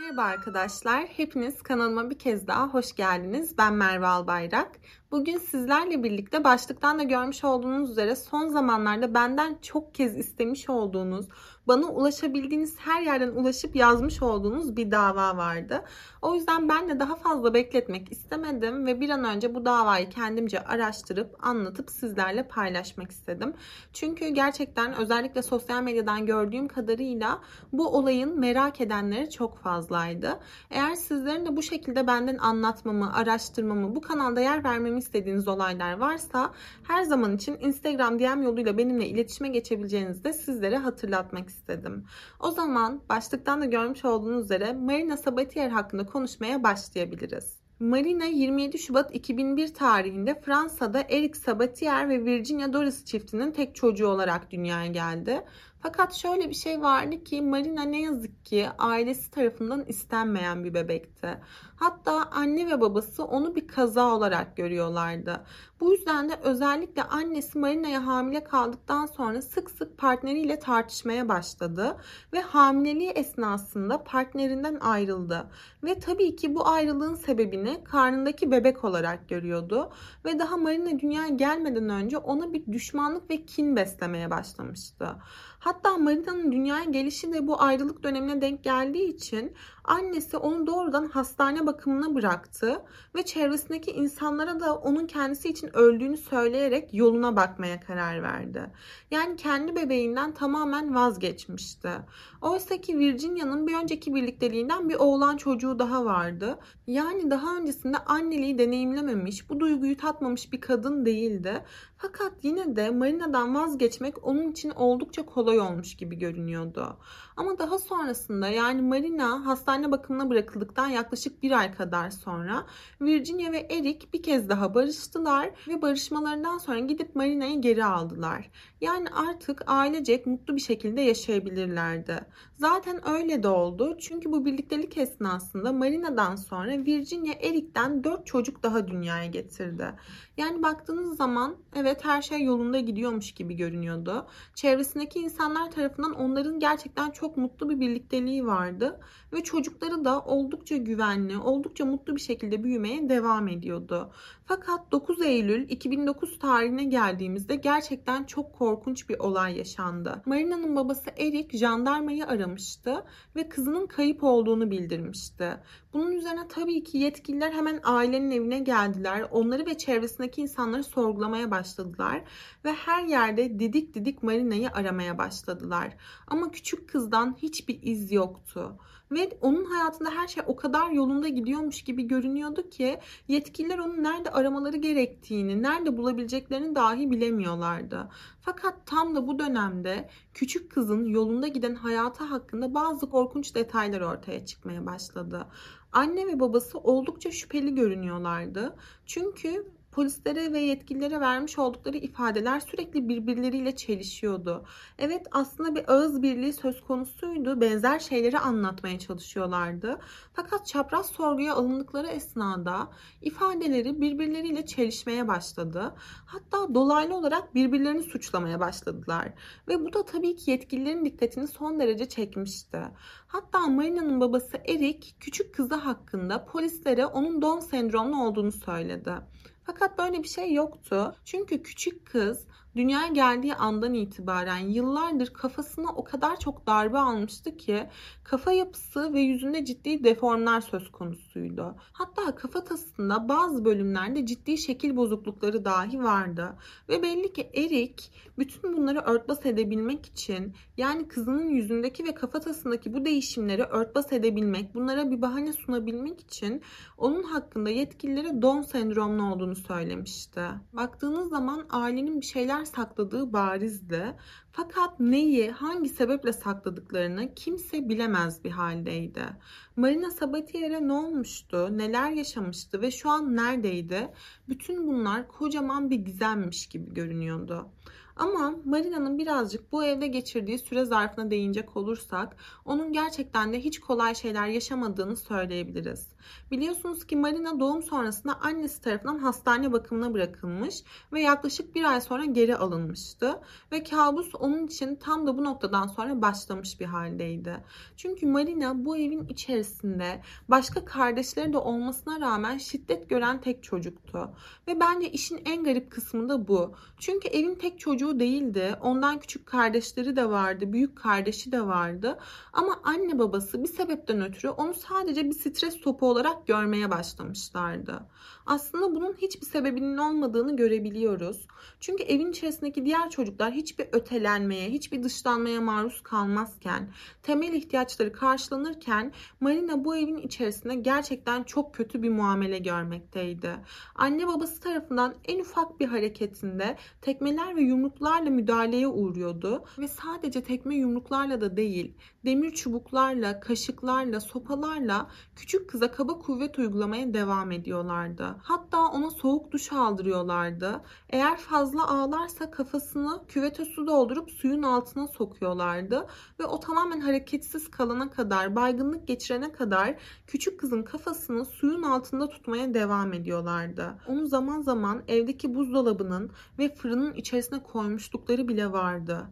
Merhaba arkadaşlar. Hepiniz kanalıma bir kez daha hoş geldiniz. Ben Merve Albayrak. Bugün sizlerle birlikte başlıktan da görmüş olduğunuz üzere son zamanlarda benden çok kez istemiş olduğunuz, bana ulaşabildiğiniz her yerden ulaşıp yazmış olduğunuz bir dava vardı. O yüzden ben de daha fazla bekletmek istemedim ve bir an önce bu davayı kendimce araştırıp anlatıp sizlerle paylaşmak istedim. Çünkü gerçekten özellikle sosyal medyadan gördüğüm kadarıyla bu olayın merak edenleri çok fazlaydı. Eğer sizlerin de bu şekilde benden anlatmamı, araştırmamı, bu kanalda yer vermemi istediğiniz olaylar varsa her zaman için Instagram DM yoluyla benimle iletişime geçebileceğinizi de sizlere hatırlatmak istedim. O zaman başlıktan da görmüş olduğunuz üzere Marina Sabatier hakkında konuşmaya başlayabiliriz. Marina 27 Şubat 2001 tarihinde Fransa'da Eric Sabatier ve Virginia Doris çiftinin tek çocuğu olarak dünyaya geldi. Fakat şöyle bir şey vardı ki Marina ne yazık ki ailesi tarafından istenmeyen bir bebekti. Hatta anne ve babası onu bir kaza olarak görüyorlardı. Bu yüzden de özellikle annesi Marina'ya hamile kaldıktan sonra sık sık partneriyle tartışmaya başladı ve hamileliği esnasında partnerinden ayrıldı. Ve tabii ki bu ayrılığın sebebini karnındaki bebek olarak görüyordu ve daha Marina dünyaya gelmeden önce ona bir düşmanlık ve kin beslemeye başlamıştı. Hatta Marina'nın dünyaya gelişi de bu ayrılık dönemine denk geldiği için annesi onu doğrudan hastane bakımına bıraktı ve çevresindeki insanlara da onun kendisi için öldüğünü söyleyerek yoluna bakmaya karar verdi. Yani kendi bebeğinden tamamen vazgeçmişti. Oysa ki Virginia'nın bir önceki birlikteliğinden bir oğlan çocuğu daha vardı. Yani daha öncesinde anneliği deneyimlememiş, bu duyguyu tatmamış bir kadın değildi. Fakat yine de Marina'dan vazgeçmek onun için oldukça kolay olmuş gibi görünüyordu. Ama daha sonrasında yani Marina hastane bakımına bırakıldıktan yaklaşık bir ay kadar sonra Virginia ve Eric bir kez daha barıştılar ve barışmalarından sonra gidip Marina'yı geri aldılar. Yani artık ailecek mutlu bir şekilde yaşayabilirlerdi. Zaten öyle de oldu. Çünkü bu birliktelik esnasında Marina'dan sonra Virginia Eric'ten 4 çocuk daha dünyaya getirdi. Yani baktığınız zaman evet her şey yolunda gidiyormuş gibi görünüyordu. Çevresindeki insanlar tarafından onların gerçekten çok mutlu bir birlikteliği vardı ve çocukları da oldukça güvenli, oldukça mutlu bir şekilde büyümeye devam ediyordu. Fakat 9 Eylül 2009 tarihine geldiğimizde gerçekten çok korkunç bir olay yaşandı. Marina'nın babası Eric jandarmayı aramıştı ve kızının kayıp olduğunu bildirmişti. Bunun üzerine tabii ki yetkililer hemen ailenin evine geldiler. Onları ve çevresindeki insanları sorgulamaya başladılar ve her yerde didik didik Marina'yı aramaya başladılar. Ama küçük kızdan hiçbir iz yoktu. Ve onun hayatında her şey o kadar yolunda gidiyormuş gibi görünüyordu ki yetkililer onu nerede aramaları gerektiğini, nerede bulabileceklerini dahi bilemiyorlardı. Fakat tam da bu dönemde küçük kızın yolunda giden hayatı hakkında bazı korkunç detaylar ortaya çıkmaya başladı. Anne ve babası oldukça şüpheli görünüyorlardı. Çünkü polislere ve yetkililere vermiş oldukları ifadeler sürekli birbirleriyle çelişiyordu. Evet aslında bir ağız birliği söz konusuydu. Benzer şeyleri anlatmaya çalışıyorlardı. Fakat çapraz sorguya alındıkları esnada ifadeleri birbirleriyle çelişmeye başladı. Hatta dolaylı olarak birbirlerini suçlamaya başladılar. Ve bu da tabii ki yetkililerin dikkatini son derece çekmişti. Hatta Marina'nın babası Eric küçük kızı hakkında polislere onun Down sendromlu olduğunu söyledi. Fakat böyle bir şey yoktu. Çünkü küçük kız dünyaya geldiği andan itibaren yıllardır kafasına o kadar çok darbe almıştı ki kafa yapısı ve yüzünde ciddi deformlar söz konusuydu. Hatta kafatasında bazı bölümlerde ciddi şekil bozuklukları dahi vardı. Ve belli ki Eric bütün bunları örtbas edebilmek için yani kızının yüzündeki ve kafatasındaki bu değişimleri örtbas edebilmek, bunlara bir bahane sunabilmek için onun hakkında yetkililere Down sendromlu olduğunu söylemişti. Baktığınız zaman ailenin bir şeyler sakladığı barizdi. Fakat neyi, hangi sebeple sakladıklarını kimse bilemez bir haldeydi. Marina Sabatier'e ne olmuştu, neler yaşamıştı ve şu an neredeydi? Bütün bunlar kocaman bir gizemmiş gibi görünüyordu. Ama Marina'nın birazcık bu evde geçirdiği süre zarfına değinecek olursak onun gerçekten de hiç kolay şeyler yaşamadığını söyleyebiliriz. Biliyorsunuz ki Marina doğum sonrasında annesi tarafından hastane bakımına bırakılmış ve yaklaşık bir ay sonra geri alınmıştı. Ve kabus onun için tam da bu noktadan sonra başlamış bir haldeydi. Çünkü Marina bu evin içerisinde başka kardeşleri de olmasına rağmen şiddet gören tek çocuktu. Ve bence işin en garip kısmı da bu. Çünkü evin tek çocuğu değildi. Ondan küçük kardeşleri de vardı, büyük kardeşi de vardı. Ama anne babası bir sebepten ötürü onu sadece bir stres topu olarak görmeye başlamışlardı. Aslında bunun hiçbir sebebinin olmadığını görebiliyoruz. Çünkü evin içerisindeki diğer çocuklar hiçbir ötelenmeye, hiçbir dışlanmaya maruz kalmazken, temel ihtiyaçları karşılanırken Marina bu evin içerisinde gerçekten çok kötü bir muamele görmekteydi. Anne babası tarafından en ufak bir hareketinde tekmeler ve yumruklarla müdahaleye uğruyordu ve sadece tekme yumruklarla da değil, demir çubuklarla, kaşıklarla, sopalarla küçük kıza kaba kuvvet uygulamaya devam ediyorlardı. Hatta ona soğuk duş aldırıyorlardı. Eğer fazla ağlarsa kafasını küvete su doldurup suyun altına sokuyorlardı ve o tamamen hareketsiz kalana kadar, baygınlık geçirene kadar küçük kızın kafasını suyun altında tutmaya devam ediyorlardı. Onu zaman zaman evdeki buzdolabının ve fırının içerisine koymuşlukları bile vardı.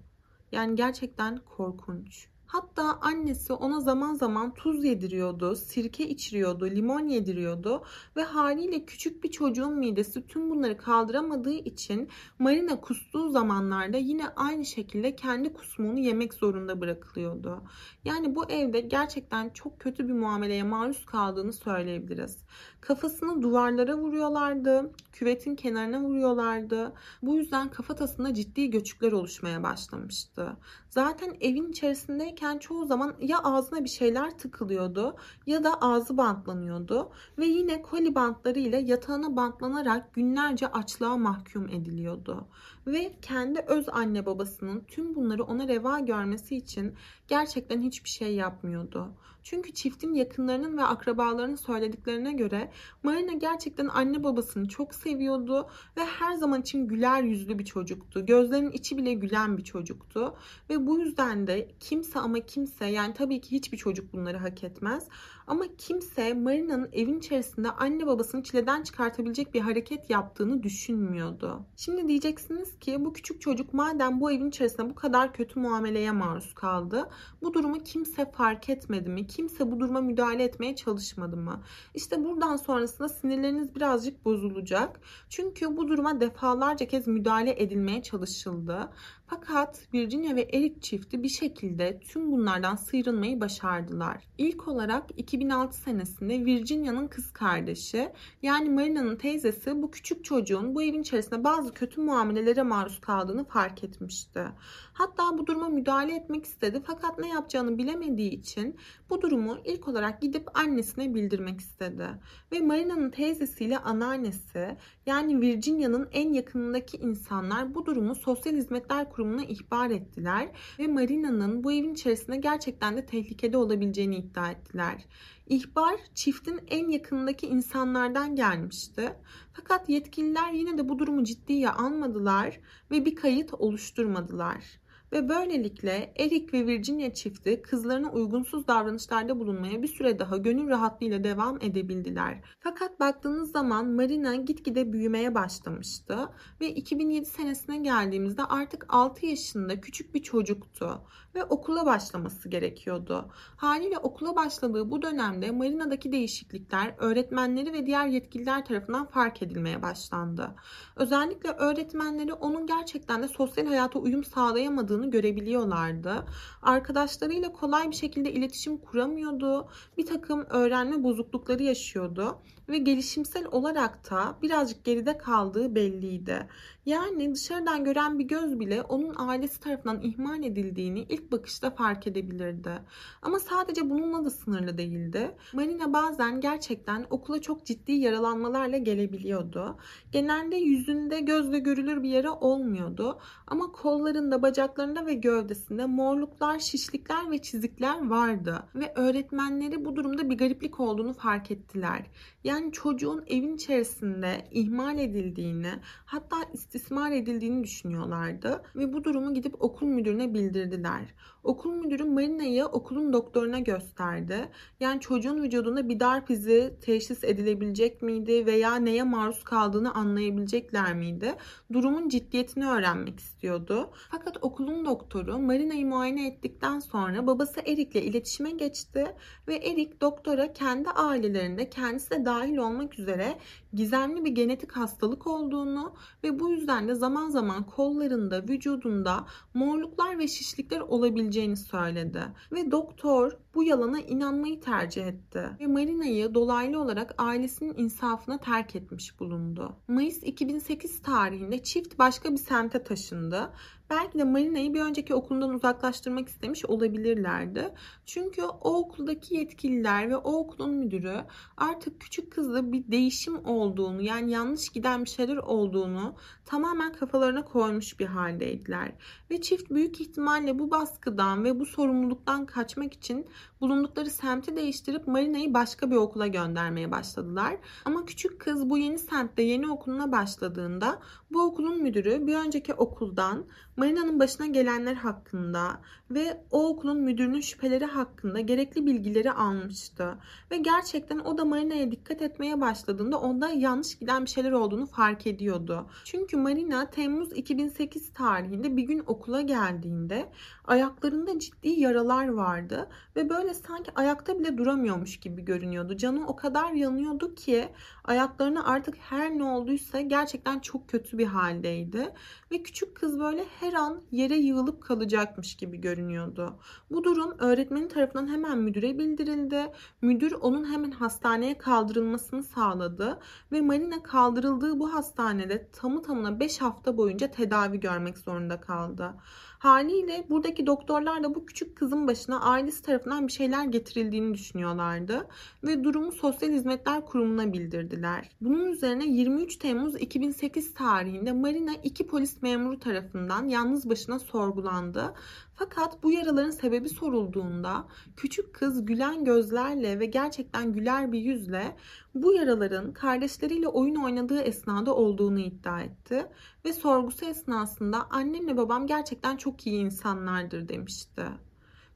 Yani gerçekten korkunç. Hatta annesi ona zaman zaman tuz yediriyordu, sirke içiriyordu, limon yediriyordu ve haliyle küçük bir çocuğun midesi tüm bunları kaldıramadığı için Marina kustuğu zamanlarda yine aynı şekilde kendi kusmuğunu yemek zorunda bırakılıyordu. Yani bu evde gerçekten çok kötü bir muameleye maruz kaldığını söyleyebiliriz. Kafasını duvarlara vuruyorlardı, küvetin kenarına vuruyorlardı. Bu yüzden kafatasında ciddi göçükler oluşmaya başlamıştı. Zaten evin içerisindeyken çoğu zaman ya ağzına bir şeyler tıkılıyordu ya da ağzı bantlanıyordu ve yine koli bantları ile yatağına bantlanarak günlerce açlığa mahkum ediliyordu. Ve kendi öz anne babasının tüm bunları ona reva görmesi için gerçekten hiçbir şey yapmıyordu. Çünkü çiftin yakınlarının ve akrabalarının söylediklerine göre Marina gerçekten anne babasını çok seviyordu ve her zaman için güler yüzlü bir çocuktu. Gözlerinin içi bile gülen bir çocuktu ve bu yüzden de kimse ama kimse yani tabii ki hiçbir çocuk bunları hak etmez ama kimse Marina'nın evin içerisinde anne babasını çileden çıkartabilecek bir hareket yaptığını düşünmüyordu. Şimdi diyeceksiniz ki bu küçük çocuk madem bu evin içerisinde bu kadar kötü muameleye maruz kaldı, bu durumu kimse fark etmedi mi? Kimse bu duruma müdahale etmeye çalışmadı mı? İşte buradan sonrasında sinirleriniz birazcık bozulacak. Çünkü bu duruma defalarca kez müdahale edilmeye çalışıldı. Fakat Virginia ve Eric çifti bir şekilde tüm bunlardan sıyrılmayı başardılar. İlk olarak 2006 senesinde Virginia'nın kız kardeşi yani Marina'nın teyzesi bu küçük çocuğun bu evin içerisinde bazı kötü muamelelere maruz kaldığını fark etmişti. Hatta bu duruma müdahale etmek istedi fakat ne yapacağını bilemediği için bu durumu ilk olarak gidip annesine bildirmek istedi. Ve Marina'nın teyzesiyle anneannesi yani Virginia'nın en yakınındaki insanlar bu durumu sosyal hizmetler kurumuna ihbar ettiler ve Marina'nın bu evin içerisinde gerçekten de tehlikede olabileceğini iddia ettiler. İhbar çiftin en yakınındaki insanlardan gelmişti. Fakat yetkililer yine de bu durumu ciddiye almadılar ve bir kayıt oluşturmadılar. Ve böylelikle Eric ve Virginia çifti kızlarına uygunsuz davranışlarda bulunmaya bir süre daha gönül rahatlığıyla devam edebildiler. Fakat baktığınız zaman Marina gitgide büyümeye başlamıştı ve 2007 senesine geldiğimizde artık 6 yaşında küçük bir çocuktu ve okula başlaması gerekiyordu. Haliyle okula başladığı bu dönemde Marina'daki değişiklikler öğretmenleri ve diğer yetkililer tarafından fark edilmeye başlandı. Özellikle öğretmenleri onun gerçekten de sosyal hayata uyum sağlayamadığını görebiliyorlardı. Arkadaşlarıyla kolay bir şekilde iletişim kuramıyordu. Bir takım öğrenme bozuklukları yaşıyordu ve gelişimsel olarak da birazcık geride kaldığı belliydi. Yani dışarıdan gören bir göz bile onun ailesi tarafından ihmal edildiğini ilk bakışta fark edebilirdi. Ama sadece bununla da sınırlı değildi. Marina bazen gerçekten okula çok ciddi yaralanmalarla gelebiliyordu. Genelde yüzünde gözle görülür bir yara olmuyordu. Ama kollarında, bacaklarında ve gövdesinde morluklar, şişlikler ve çizikler vardı. Ve öğretmenleri bu durumda bir gariplik olduğunu fark ettiler. Yani çocuğun evin içerisinde ihmal edildiğini, hatta istismar edildiğini düşünüyorlardı ve bu durumu gidip okul müdürüne bildirdiler. Okul müdürü Marina'yı okulun doktoruna gösterdi. Yani çocuğun vücudunda bir darp izi teşhis edilebilecek miydi veya neye maruz kaldığını anlayabilecekler miydi? Durumun ciddiyetini öğrenmek istiyordu. Fakat okulun doktoru Marina'yı muayene ettikten sonra babası Erik'le iletişime geçti ve Erik doktora kendi ailelerinde kendisi de dahil olmak üzere gizemli bir genetik hastalık olduğunu ve bu yüzden de zaman zaman kollarında, vücudunda morluklar ve şişlikler olabileceğini söyledi. Ve doktor bu yalana inanmayı tercih etti ve Marina'yı dolaylı olarak ailesinin insafına terk etmiş bulundu. Mayıs 2008 tarihinde çift başka bir semte taşındı Belki de Marina'yı bir önceki okulundan uzaklaştırmak istemiş olabilirlerdi. Çünkü o okuldaki yetkililer ve o okulun müdürü artık küçük kızda bir değişim olduğunu yani yanlış giden bir şeyler olduğunu tamamen kafalarına koymuş bir haldeydiler. Ve çift büyük ihtimalle bu baskıdan ve bu sorumluluktan kaçmak için bulundukları semti değiştirip Marina'yı başka bir okula göndermeye başladılar. Ama küçük kız bu yeni semtte yeni okuluna başladığında bu okulun müdürü bir önceki okuldan Marina'nın başına gelenler hakkında ve o okulun müdürünün şüpheleri hakkında gerekli bilgileri almıştı. Ve gerçekten o da Marina'ya dikkat etmeye başladığında onda yanlış giden bir şeyler olduğunu fark ediyordu. Çünkü Marina Temmuz 2008 tarihinde bir gün okula geldiğinde ayaklarında ciddi yaralar vardı ve böyle sanki ayakta bile duramıyormuş gibi görünüyordu. Canı o kadar yanıyordu ki ayaklarına artık her ne olduysa gerçekten çok kötü bir haldeydi ve küçük kız böyle her an yere yığılıp kalacakmış gibi görünüyordu. Bu durum öğretmenin tarafından hemen müdüre bildirildi. Müdür onun hemen hastaneye kaldırılmasını sağladı ve Marina kaldırıldığı bu hastanede tamı tamına 5 hafta boyunca tedavi görmek zorunda kaldı. Haliyle buradaki doktorlar da bu küçük kızın başına ailesi tarafından bir şeyler getirildiğini düşünüyorlardı ve durumu Sosyal Hizmetler Kurumu'na bildirdiler. Bunun üzerine 23 Temmuz 2008 tarihinde Marina iki polis memuru tarafından yalnız başına sorgulandı fakat bu yaraların sebebi sorulduğunda küçük kız gülen gözlerle ve gerçekten güler bir yüzle bu yaraların kardeşleriyle oyun oynadığı esnada olduğunu iddia etti ve sorgusu esnasında annemle babam gerçekten çok iyi insanlardır demişti.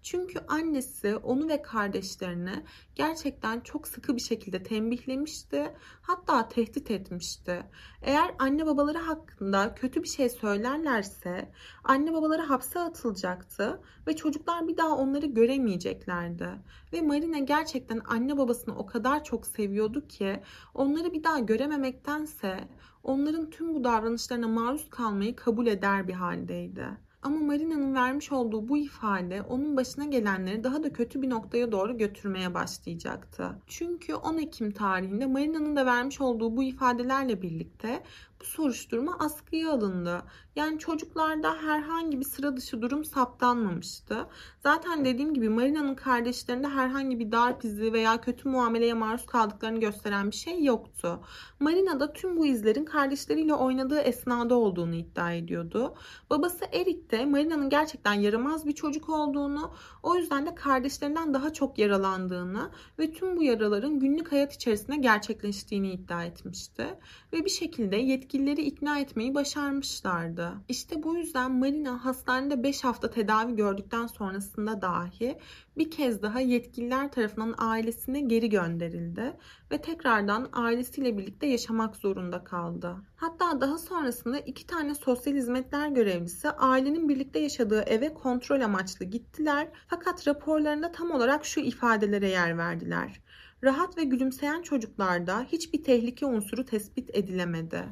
Çünkü annesi onu ve kardeşlerini gerçekten çok sıkı bir şekilde tembihlemişti. Hatta tehdit etmişti. Eğer anne babaları hakkında kötü bir şey söylerlerse anne babaları hapse atılacaktı ve çocuklar bir daha onları göremeyeceklerdi. Ve Marina gerçekten anne babasını o kadar çok seviyordu ki onları bir daha görememektense onların tüm bu davranışlarına maruz kalmayı kabul eder bir haldeydi. Ama Marina'nın vermiş olduğu bu ifade onun başına gelenleri daha da kötü bir noktaya doğru götürmeye başlayacaktı. Çünkü 10 Ekim tarihinde Marina'nın da vermiş olduğu bu ifadelerle birlikte soruşturma askıya alındı. Yani çocuklarda herhangi bir sıra dışı durum saptanmamıştı. Zaten dediğim gibi Marina'nın kardeşlerinde herhangi bir darp izi veya kötü muameleye maruz kaldıklarını gösteren bir şey yoktu. Marina da tüm bu izlerin kardeşleriyle oynadığı esnada olduğunu iddia ediyordu. Babası Erik de Marina'nın gerçekten yaramaz bir çocuk olduğunu, o yüzden de kardeşlerinden daha çok yaralandığını ve tüm bu yaraların günlük hayat içerisinde gerçekleştiğini iddia etmişti. Ve bir şekilde yetkilileri ikna etmeyi başarmışlardı. İşte bu yüzden Marina hastanede 5 hafta tedavi gördükten sonrasında dahi bir kez daha yetkililer tarafından ailesine geri gönderildi ve tekrardan ailesiyle birlikte yaşamak zorunda kaldı. Hatta daha sonrasında iki tane sosyal hizmetler görevlisi ailenin birlikte yaşadığı eve kontrol amaçlı gittiler fakat raporlarında tam olarak şu ifadelere yer verdiler. Rahat ve gülümseyen çocuklarda hiçbir tehlike unsuru tespit edilemedi.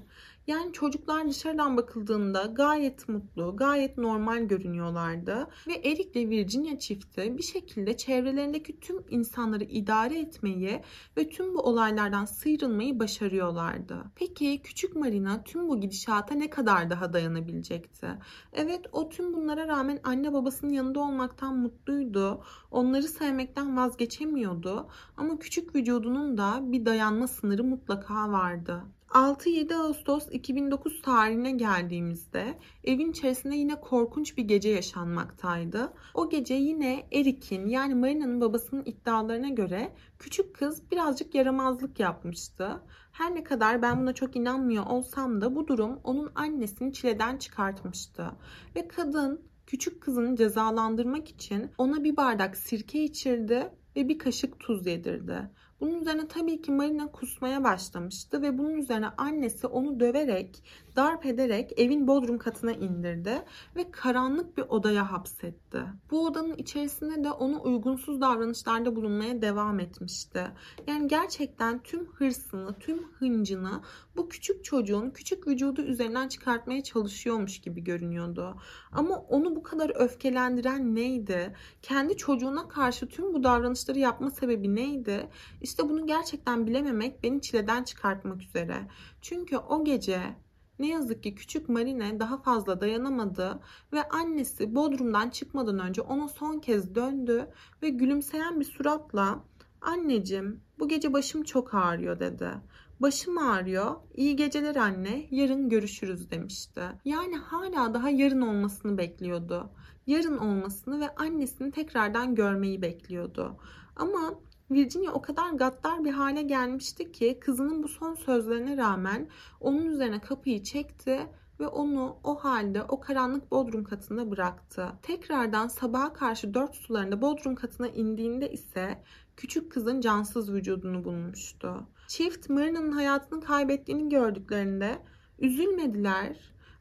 Yani çocuklar dışarıdan bakıldığında gayet mutlu, gayet normal görünüyorlardı. Ve Eric ile Virginia çifti bir şekilde çevrelerindeki tüm insanları idare etmeyi ve tüm bu olaylardan sıyrılmayı başarıyorlardı. Peki küçük Marina tüm bu gidişata ne kadar daha dayanabilecekti? Evet o tüm bunlara rağmen anne babasının yanında olmaktan mutluydu. Onları sevmekten vazgeçemiyordu. Ama küçük vücudunun da bir dayanma sınırı mutlaka vardı. 6-7 Ağustos 2009 tarihine geldiğimizde evin içerisinde yine korkunç bir gece yaşanmaktaydı. O gece yine Eric'in yani Marina'nın babasının iddialarına göre küçük kız birazcık yaramazlık yapmıştı. Her ne kadar ben buna çok inanmıyor olsam da bu durum onun annesini çileden çıkartmıştı. Ve kadın küçük kızını cezalandırmak için ona bir bardak sirke içirdi ve bir kaşık tuz yedirdi. Bunun üzerine tabii ki Marina kusmaya başlamıştı ve bunun üzerine annesi onu döverek, darp ederek evin bodrum katına indirdi ve karanlık bir odaya hapsetti. Bu odanın içerisinde de onu uygunsuz davranışlarda bulunmaya devam etmişti. Yani gerçekten tüm hırsını, tüm hıncını bu küçük çocuğun küçük vücudu üzerinden çıkartmaya çalışıyormuş gibi görünüyordu. Ama onu bu kadar öfkelendiren neydi? Kendi çocuğuna karşı tüm bu davranışları yapma sebebi neydi? İşte bunu gerçekten bilememek beni çileden çıkartmak üzere. Çünkü o gece ne yazık ki küçük Marine daha fazla dayanamadı ve annesi Bodrum'dan çıkmadan önce ona son kez döndü ve gülümseyen bir suratla "Anneciğim, bu gece başım çok ağrıyor." dedi. Başım ağrıyor. İyi geceler anne. Yarın görüşürüz demişti. Yani hala daha yarın olmasını bekliyordu. Yarın olmasını ve annesini tekrardan görmeyi bekliyordu. Ama Virginia o kadar gaddar bir hale gelmişti ki kızının bu son sözlerine rağmen onun üzerine kapıyı çekti ve onu o halde o karanlık bodrum katında bıraktı. Tekrardan sabaha karşı dört sularında bodrum katına indiğinde ise küçük kızın cansız vücudunu bulmuştu. Çift Marina'nın hayatını kaybettiğini gördüklerinde üzülmediler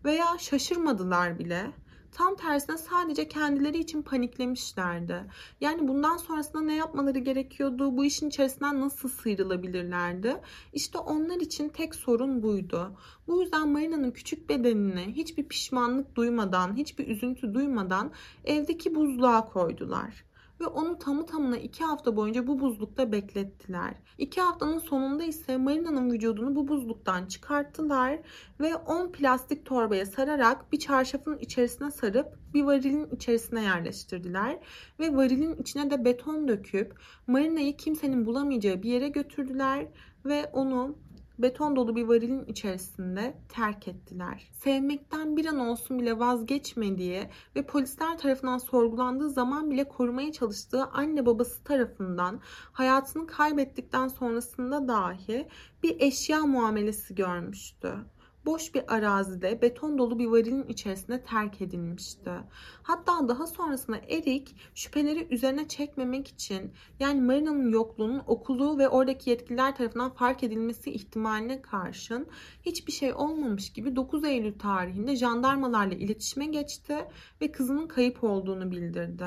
veya şaşırmadılar bile. Tam tersine sadece kendileri için paniklemişlerdi. Yani bundan sonrasında ne yapmaları gerekiyordu? Bu işin içerisinden nasıl sıyrılabilirlerdi? İşte onlar için tek sorun buydu. Bu yüzden Marina'nın küçük bedenini hiçbir pişmanlık duymadan, hiçbir üzüntü duymadan evdeki buzluğa koydular ve onu tamı tamına iki hafta boyunca bu buzlukta beklettiler. İki haftanın sonunda ise Marina'nın vücudunu bu buzluktan çıkarttılar ve 10 plastik torbaya sararak bir çarşafın içerisine sarıp bir varilin içerisine yerleştirdiler ve varilin içine de beton döküp Marina'yı kimsenin bulamayacağı bir yere götürdüler ve onu beton dolu bir varilin içerisinde terk ettiler. Sevmekten bir an olsun bile vazgeçmediği ve polisler tarafından sorgulandığı zaman bile korumaya çalıştığı anne babası tarafından hayatını kaybettikten sonrasında dahi bir eşya muamelesi görmüştü boş bir arazide beton dolu bir varilin içerisinde terk edilmişti. Hatta daha sonrasında Erik şüpheleri üzerine çekmemek için yani Marina'nın yokluğunun okulu ve oradaki yetkililer tarafından fark edilmesi ihtimaline karşın hiçbir şey olmamış gibi 9 Eylül tarihinde jandarmalarla iletişime geçti ve kızının kayıp olduğunu bildirdi.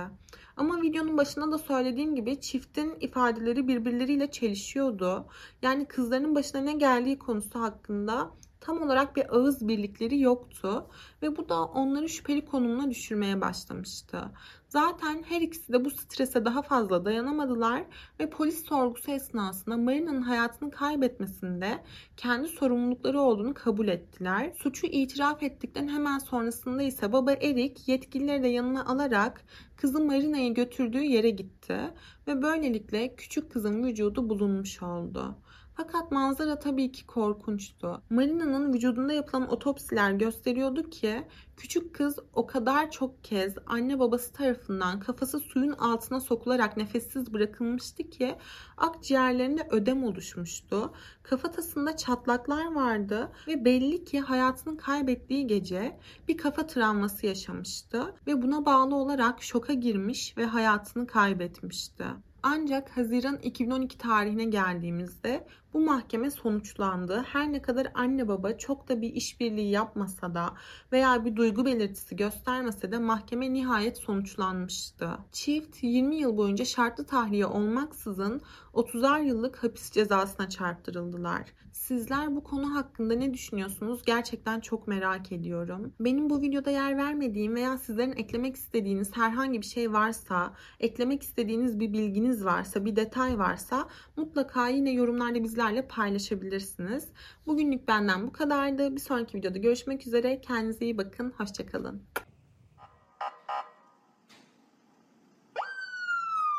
Ama videonun başında da söylediğim gibi çiftin ifadeleri birbirleriyle çelişiyordu. Yani kızların başına ne geldiği konusu hakkında tam olarak bir ağız birlikleri yoktu ve bu da onları şüpheli konumuna düşürmeye başlamıştı. Zaten her ikisi de bu strese daha fazla dayanamadılar ve polis sorgusu esnasında Marina'nın hayatını kaybetmesinde kendi sorumlulukları olduğunu kabul ettiler. Suçu itiraf ettikten hemen sonrasında ise baba Erik yetkilileri de yanına alarak kızı Marina'yı götürdüğü yere gitti ve böylelikle küçük kızın vücudu bulunmuş oldu. Fakat manzara tabii ki korkunçtu. Marina'nın vücudunda yapılan otopsiler gösteriyordu ki küçük kız o kadar çok kez anne babası tarafından kafası suyun altına sokularak nefessiz bırakılmıştı ki akciğerlerinde ödem oluşmuştu. Kafatasında çatlaklar vardı ve belli ki hayatını kaybettiği gece bir kafa travması yaşamıştı ve buna bağlı olarak şoka girmiş ve hayatını kaybetmişti. Ancak Haziran 2012 tarihine geldiğimizde bu mahkeme sonuçlandı. Her ne kadar anne baba çok da bir işbirliği yapmasa da veya bir duygu belirtisi göstermese de mahkeme nihayet sonuçlanmıştı. Çift 20 yıl boyunca şartlı tahliye olmaksızın 30'ar yıllık hapis cezasına çarptırıldılar. Sizler bu konu hakkında ne düşünüyorsunuz? Gerçekten çok merak ediyorum. Benim bu videoda yer vermediğim veya sizlerin eklemek istediğiniz herhangi bir şey varsa, eklemek istediğiniz bir bilginiz varsa, bir detay varsa mutlaka yine yorumlarda bizlerle paylaşabilirsiniz. Bugünlük benden bu kadardı. Bir sonraki videoda görüşmek üzere. Kendinize iyi bakın. Hoşçakalın.